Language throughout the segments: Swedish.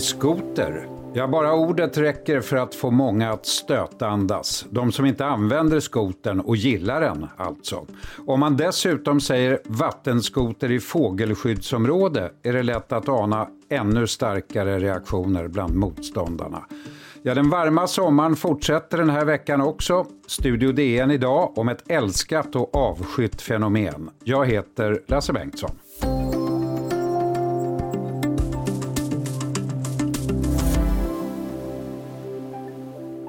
Vattenskoter. Ja, bara ordet räcker för att få många att stötandas. De som inte använder skotern och gillar den alltså. Om man dessutom säger vattenskoter i fågelskyddsområde är det lätt att ana ännu starkare reaktioner bland motståndarna. Ja, den varma sommaren fortsätter den här veckan också. Studio DN idag om ett älskat och avskytt fenomen. Jag heter Lasse Bengtsson.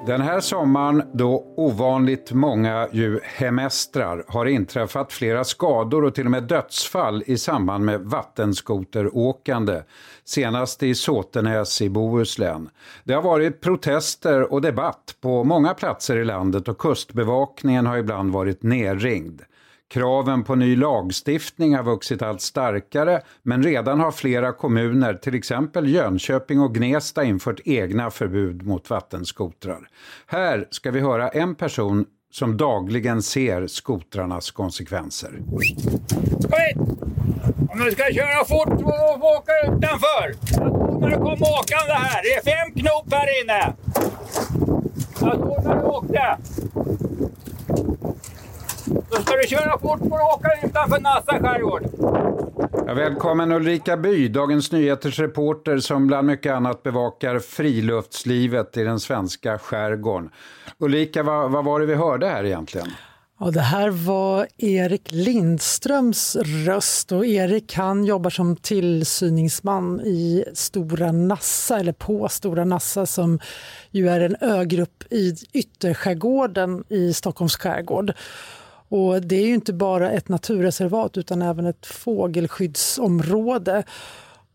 Den här sommaren då ovanligt många ju hemestrar har inträffat flera skador och till och med dödsfall i samband med vattenskoteråkande. Senast i Såtenäs i Bohuslän. Det har varit protester och debatt på många platser i landet och kustbevakningen har ibland varit nerringd. Kraven på ny lagstiftning har vuxit allt starkare men redan har flera kommuner, till exempel Jönköping och Gnesta, infört egna förbud mot vattenskotrar. Här ska vi höra en person som dagligen ser skotrarnas konsekvenser. Kom hit! Om du ska köra fort får du åka utanför. Jag tror när du kom åkande här. Det är fem knop här inne. Jag såg när du åkte. Då ska du köra fort får du åka utanför Nassa skärgård. Ja, välkommen Ulrika By, Dagens Nyheters reporter som bland mycket annat bevakar friluftslivet i den svenska skärgården. Ulrika, vad, vad var det vi hörde här egentligen? Ja, det här var Erik Lindströms röst och Erik han jobbar som tillsyningsman i Stora Nassa, eller på Stora Nassa som ju är en ögrupp i ytterskärgården i Stockholms skärgård. Och det är ju inte bara ett naturreservat utan även ett fågelskyddsområde.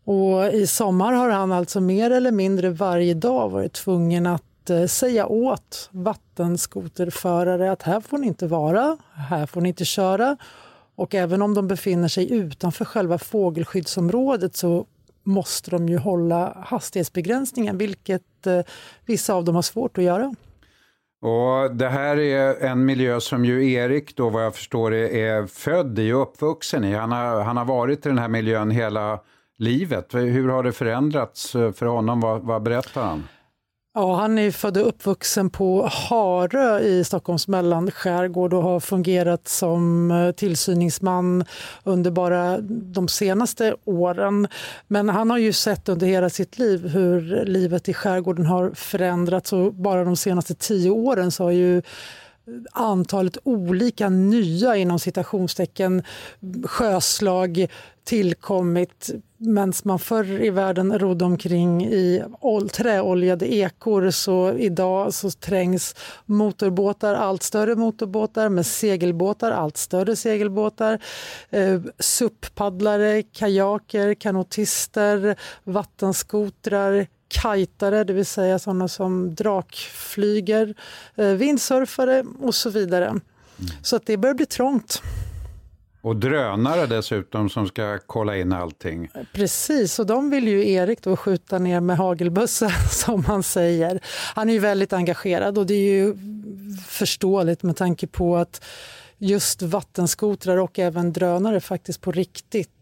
Och I sommar har han alltså mer eller mindre varje dag varit tvungen att eh, säga åt vattenskoterförare att här får ni inte vara, här får ni inte köra. Och även om de befinner sig utanför själva fågelskyddsområdet så måste de ju hålla hastighetsbegränsningen, vilket eh, vissa av dem har svårt att göra. Och det här är en miljö som ju Erik då vad jag förstår är född i och uppvuxen i. Han har, han har varit i den här miljön hela livet. Hur har det förändrats för honom? Vad, vad berättar han? Ja, han är född och uppvuxen på Harö i Stockholms mellanskärgård och har fungerat som eh, tillsyningsman under bara de senaste åren. Men han har ju sett under hela sitt liv hur livet i skärgården har förändrats och bara de senaste tio åren så har ju antalet olika nya inom citationstecken sjöslag tillkommit medan man förr i världen rodde omkring i träoljade ekor. Så idag så trängs motorbåtar, allt större motorbåtar med segelbåtar, allt större segelbåtar, eh, SUP-paddlare, kajaker, kanotister, vattenskotrar, kajtare, det vill säga sådana som drakflyger, eh, vindsurfare och så vidare. Mm. Så att det börjar bli trångt. Och drönare dessutom som ska kolla in allting. Precis, och de vill ju Erik då skjuta ner med hagelbössa som han säger. Han är ju väldigt engagerad och det är ju förståeligt med tanke på att just vattenskotrar och även drönare faktiskt på riktigt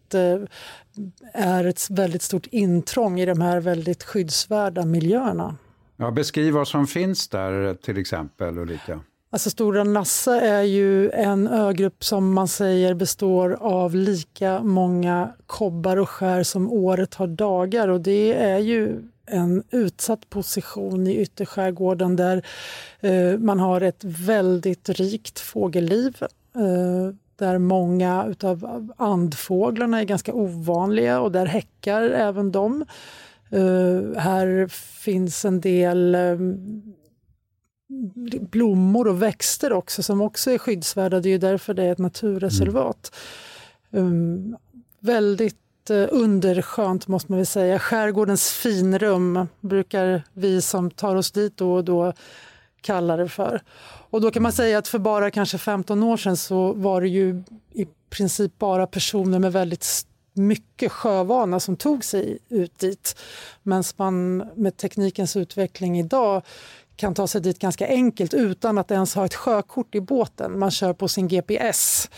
är ett väldigt stort intrång i de här väldigt skyddsvärda miljöerna. Ja, beskriv vad som finns där till exempel Ulrika. Alltså Stora Nassa är ju en ögrupp som man säger består av lika många kobbar och skär som året har dagar och det är ju en utsatt position i ytterskärgården där eh, man har ett väldigt rikt fågelliv. Eh, där många av andfåglarna är ganska ovanliga och där häckar även de. Uh, här finns en del um, blommor och växter också som också är skyddsvärda. Det är ju därför det är ett naturreservat. Mm. Um, väldigt underskönt måste man väl säga. Skärgårdens finrum brukar vi som tar oss dit då och då kalla det för. Och då kan man säga att för bara kanske 15 år sedan så var det ju i princip bara personer med väldigt mycket sjövana som tog sig ut dit. Medan man med teknikens utveckling idag kan ta sig dit ganska enkelt utan att ens ha ett sjökort i båten. Man kör på sin GPS.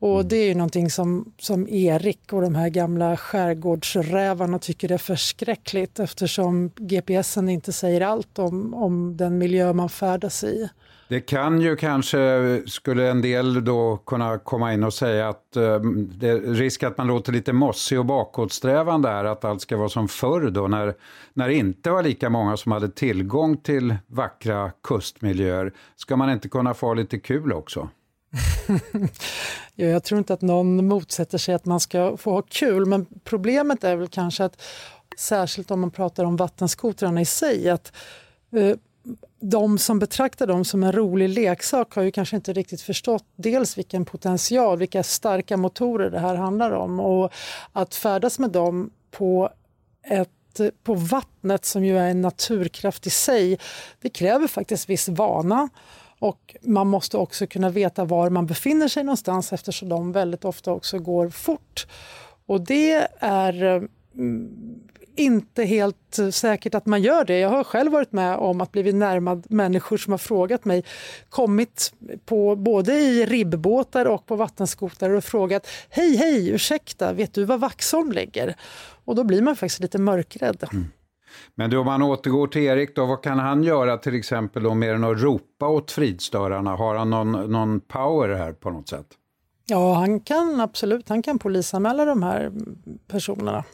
Och mm. det är ju någonting som, som Erik och de här gamla skärgårdsrävarna tycker är förskräckligt eftersom GPSen inte säger allt om, om den miljö man färdas i. Det kan ju kanske, skulle en del då kunna komma in och säga att eh, det är risk att man låter lite mossig och bakåtsträvande här, att allt ska vara som förr då, när, när det inte var lika många som hade tillgång till vackra kustmiljöer. Ska man inte kunna få lite kul också? ja, jag tror inte att någon motsätter sig att man ska få ha kul, men problemet är väl kanske att särskilt om man pratar om vattenskotrarna i sig, att eh, de som betraktar dem som en rolig leksak har ju kanske inte riktigt förstått dels vilken potential, vilka starka motorer det här handlar om och att färdas med dem på ett på vattnet som ju är en naturkraft i sig, det kräver faktiskt viss vana. Och man måste också kunna veta var man befinner sig någonstans eftersom de väldigt ofta också går fort. Och det är mm, inte helt säkert att man gör det. Jag har själv varit med om att blivit närmad människor som har frågat mig, kommit på både i ribbåtar och på vattenskotrar och frågat Hej, hej, ursäkta, vet du var Vaxholm ligger? Och då blir man faktiskt lite mörkrädd. Mm. Men om man återgår till Erik, då, vad kan han göra till exempel då, mer än att ropa åt fridstörarna? Har han någon, någon power här på något sätt? Ja, han kan absolut han kan polisanmäla de här personerna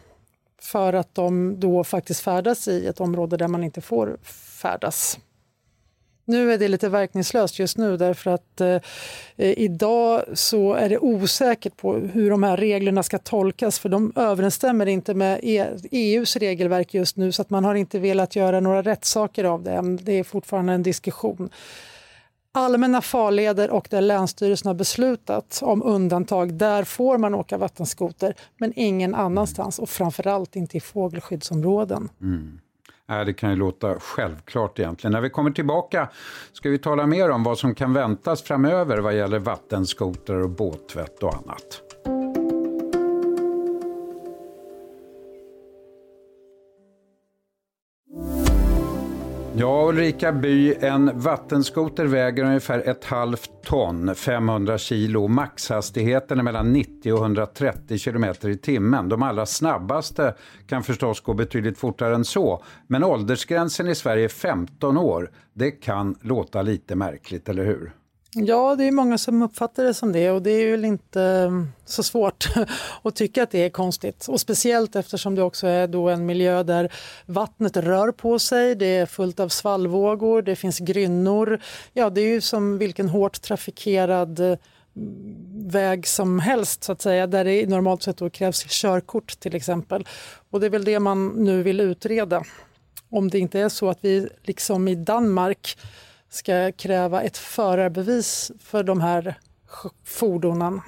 för att de då faktiskt färdas i ett område där man inte får färdas. Nu är det lite verkningslöst just nu därför att eh, idag så är det osäkert på hur de här reglerna ska tolkas för de överensstämmer inte med e EUs regelverk just nu så att man har inte velat göra några rättssaker av det. Det är fortfarande en diskussion allmänna farleder och där Länsstyrelsen har beslutat om undantag, där får man åka vattenskoter, men ingen annanstans och framförallt inte i fågelskyddsområden. Mm. Äh, det kan ju låta självklart egentligen. När vi kommer tillbaka ska vi tala mer om vad som kan väntas framöver vad gäller vattenskotrar och båttvätt och annat. Ja, Ulrika By, en vattenskoter väger ungefär ett halvt ton, 500 kilo. Maxhastigheten är mellan 90 och 130 kilometer i timmen. De allra snabbaste kan förstås gå betydligt fortare än så. Men åldersgränsen i Sverige är 15 år. Det kan låta lite märkligt, eller hur? Ja, det är många som uppfattar det som det och det är väl inte mm, så svårt att tycka att det är konstigt. Och speciellt eftersom det också är då en miljö där vattnet rör på sig, det är fullt av svallvågor, det finns grynnor. Ja, det är ju som vilken hårt trafikerad mm, väg som helst så att säga, där det normalt sett då krävs körkort till exempel. Och det är väl det man nu vill utreda. Om det inte är så att vi liksom i Danmark ska kräva ett förarbevis för de här fordonen.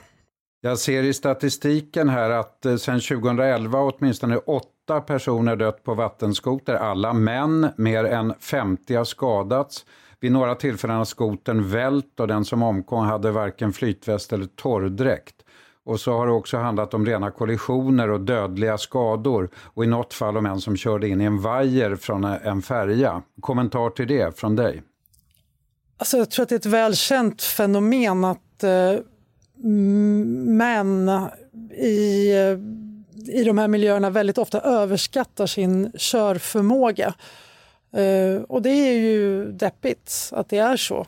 Jag ser i statistiken här att eh, sedan 2011 åtminstone åtta personer dött på vattenskoter. Alla män, mer än 50 har skadats. Vid några tillfällen har skotern vält och den som omkom hade varken flytväst eller torrdräkt. Och så har det också handlat om rena kollisioner och dödliga skador och i något fall om en som körde in i en vajer från en färja. Kommentar till det från dig? Alltså jag tror att det är ett välkänt fenomen att eh, män i, i de här miljöerna väldigt ofta överskattar sin körförmåga. Eh, och det är ju deppigt att det är så.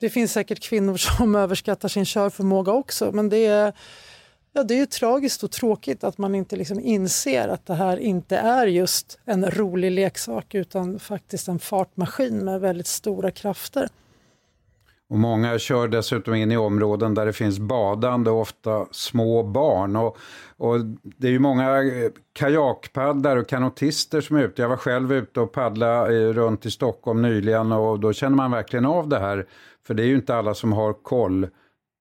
Det finns säkert kvinnor som överskattar sin körförmåga också men det är, ja, det är ju tragiskt och tråkigt att man inte liksom inser att det här inte är just en rolig leksak utan faktiskt en fartmaskin med väldigt stora krafter. Och många kör dessutom in i områden där det finns badande och ofta små barn. Och, och det är ju många eh, kajakpaddlare och kanotister som är ute. Jag var själv ute och paddlade eh, runt i Stockholm nyligen och då känner man verkligen av det här. För det är ju inte alla som har koll.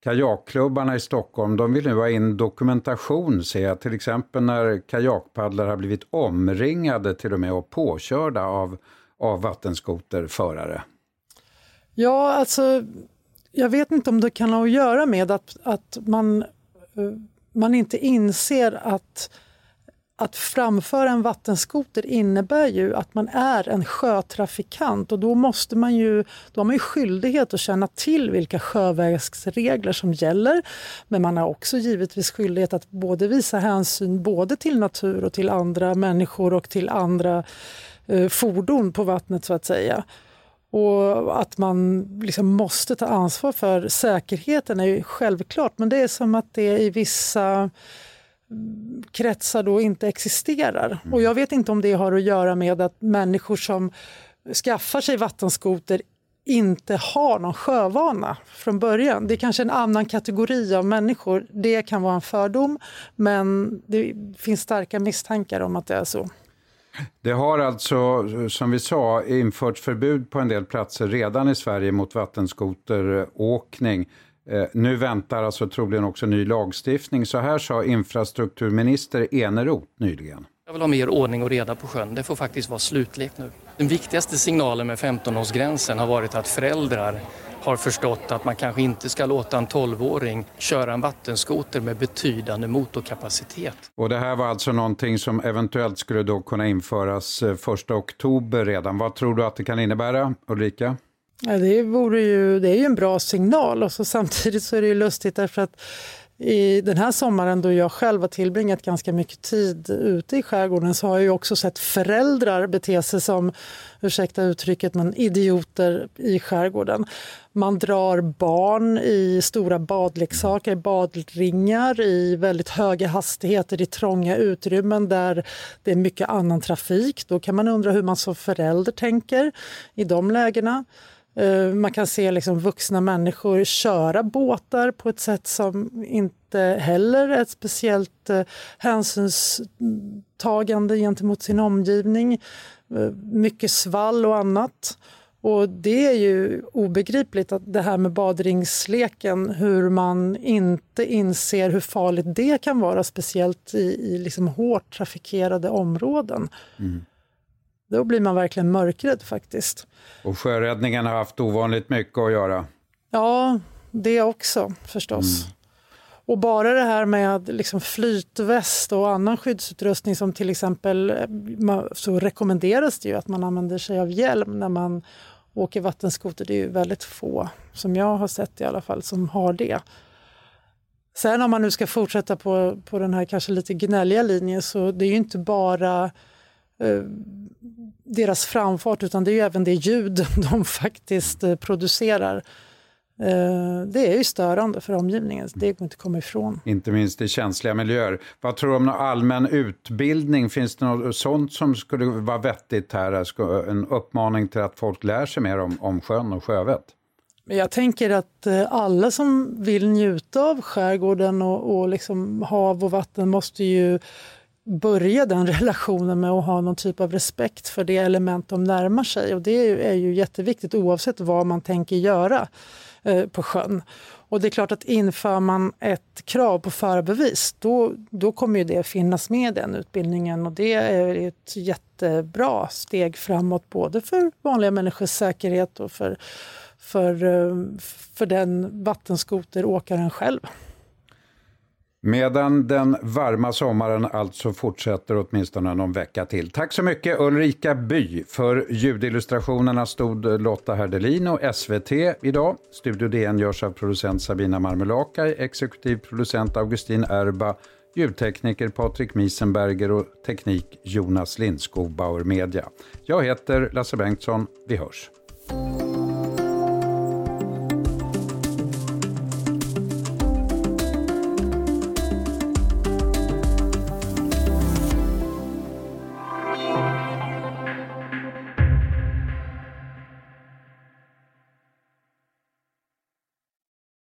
Kajakklubbarna i Stockholm de vill nu ha in dokumentation ser jag. Till exempel när kajakpaddlare har blivit omringade till och med och påkörda av, av vattenskoterförare. Ja, alltså jag vet inte om det kan ha att göra med att, att man, eh, man inte inser att att framföra en vattenskoter innebär ju att man är en sjötrafikant och då, måste man ju, då har man ju skyldighet att känna till vilka sjövägsregler som gäller. Men man har också givetvis skyldighet att både visa hänsyn både till natur och till andra människor och till andra eh, fordon på vattnet så att säga. Och att man liksom måste ta ansvar för säkerheten är ju självklart men det är som att det i vissa kretsar då inte existerar. Mm. Och jag vet inte om det har att göra med att människor som skaffar sig vattenskoter inte har någon sjövana från början. Det är kanske en annan kategori av människor. Det kan vara en fördom, men det finns starka misstankar om att det är så. Det har alltså, som vi sa, införts förbud på en del platser redan i Sverige mot vattenskoteråkning. Eh, nu väntar alltså troligen också ny lagstiftning. Så här sa infrastrukturminister Eneroth nyligen. Jag vill ha mer ordning och reda på sjön. Det får faktiskt vara slutlek nu. Den viktigaste signalen med 15-årsgränsen har varit att föräldrar har förstått att man kanske inte ska låta en 12-åring köra en vattenskoter med betydande motorkapacitet. Och det här var alltså någonting som eventuellt skulle då kunna införas 1 eh, oktober redan. Vad tror du att det kan innebära, Ulrika? Ja, det, vore ju, det är ju en bra signal och så samtidigt så är det ju lustigt därför att i den här sommaren då jag själv har tillbringat ganska mycket tid ute i skärgården så har jag också sett föräldrar bete sig som, ursäkta uttrycket, men idioter i skärgården. Man drar barn i stora badleksaker, badringar i väldigt höga hastigheter i trånga utrymmen där det är mycket annan trafik. Då kan man undra hur man som förälder tänker i de lägena. Eh, man kan se liksom vuxna människor köra båtar på ett sätt som inte heller är ett speciellt eh, hänsynstagande gentemot sin omgivning. Eh, mycket svall och annat. Och det är ju obegripligt att det här med badringsleken, hur man inte inser hur farligt det kan vara, speciellt i, i liksom hårt trafikerade områden. Mm. Då blir man verkligen mörkrädd faktiskt. Och sjöräddningen har haft ovanligt mycket att göra. Ja, det också förstås. Mm. Och bara det här med liksom flytväst och annan skyddsutrustning som till exempel så rekommenderas det ju att man använder sig av hjälm när man åker vattenskoter. Det är ju väldigt få, som jag har sett i alla fall, som har det. Sen om man nu ska fortsätta på, på den här kanske lite gnälliga linjen så det är ju inte bara Eh, deras framfart utan det är ju även det ljud de faktiskt eh, producerar. Eh, det är ju störande för omgivningen, det går inte att komma ifrån. Inte minst i känsliga miljöer. Vad tror du om allmän utbildning? Finns det något sånt som skulle vara vettigt här? En uppmaning till att folk lär sig mer om, om sjön och sjövett? Jag tänker att alla som vill njuta av skärgården och, och liksom hav och vatten måste ju börja den relationen med att ha någon typ av respekt för det element de närmar sig. Och det är ju jätteviktigt oavsett vad man tänker göra eh, på sjön. Och det är klart att inför man ett krav på förarbevis då, då kommer ju det finnas med i den utbildningen och det är ett jättebra steg framåt både för vanliga människors säkerhet och för, för, eh, för den vattenskoteråkaren själv. Medan den varma sommaren alltså fortsätter åtminstone någon vecka till. Tack så mycket Ulrika By. För ljudillustrationerna stod Lotta Herdelin och SVT idag. Studio DN görs av producent Sabina Marmelakai, exekutiv producent Augustin Erba, ljudtekniker Patrik Miesenberger och teknik Jonas Lindskog Bauer Media. Jag heter Lasse Bengtsson. Vi hörs.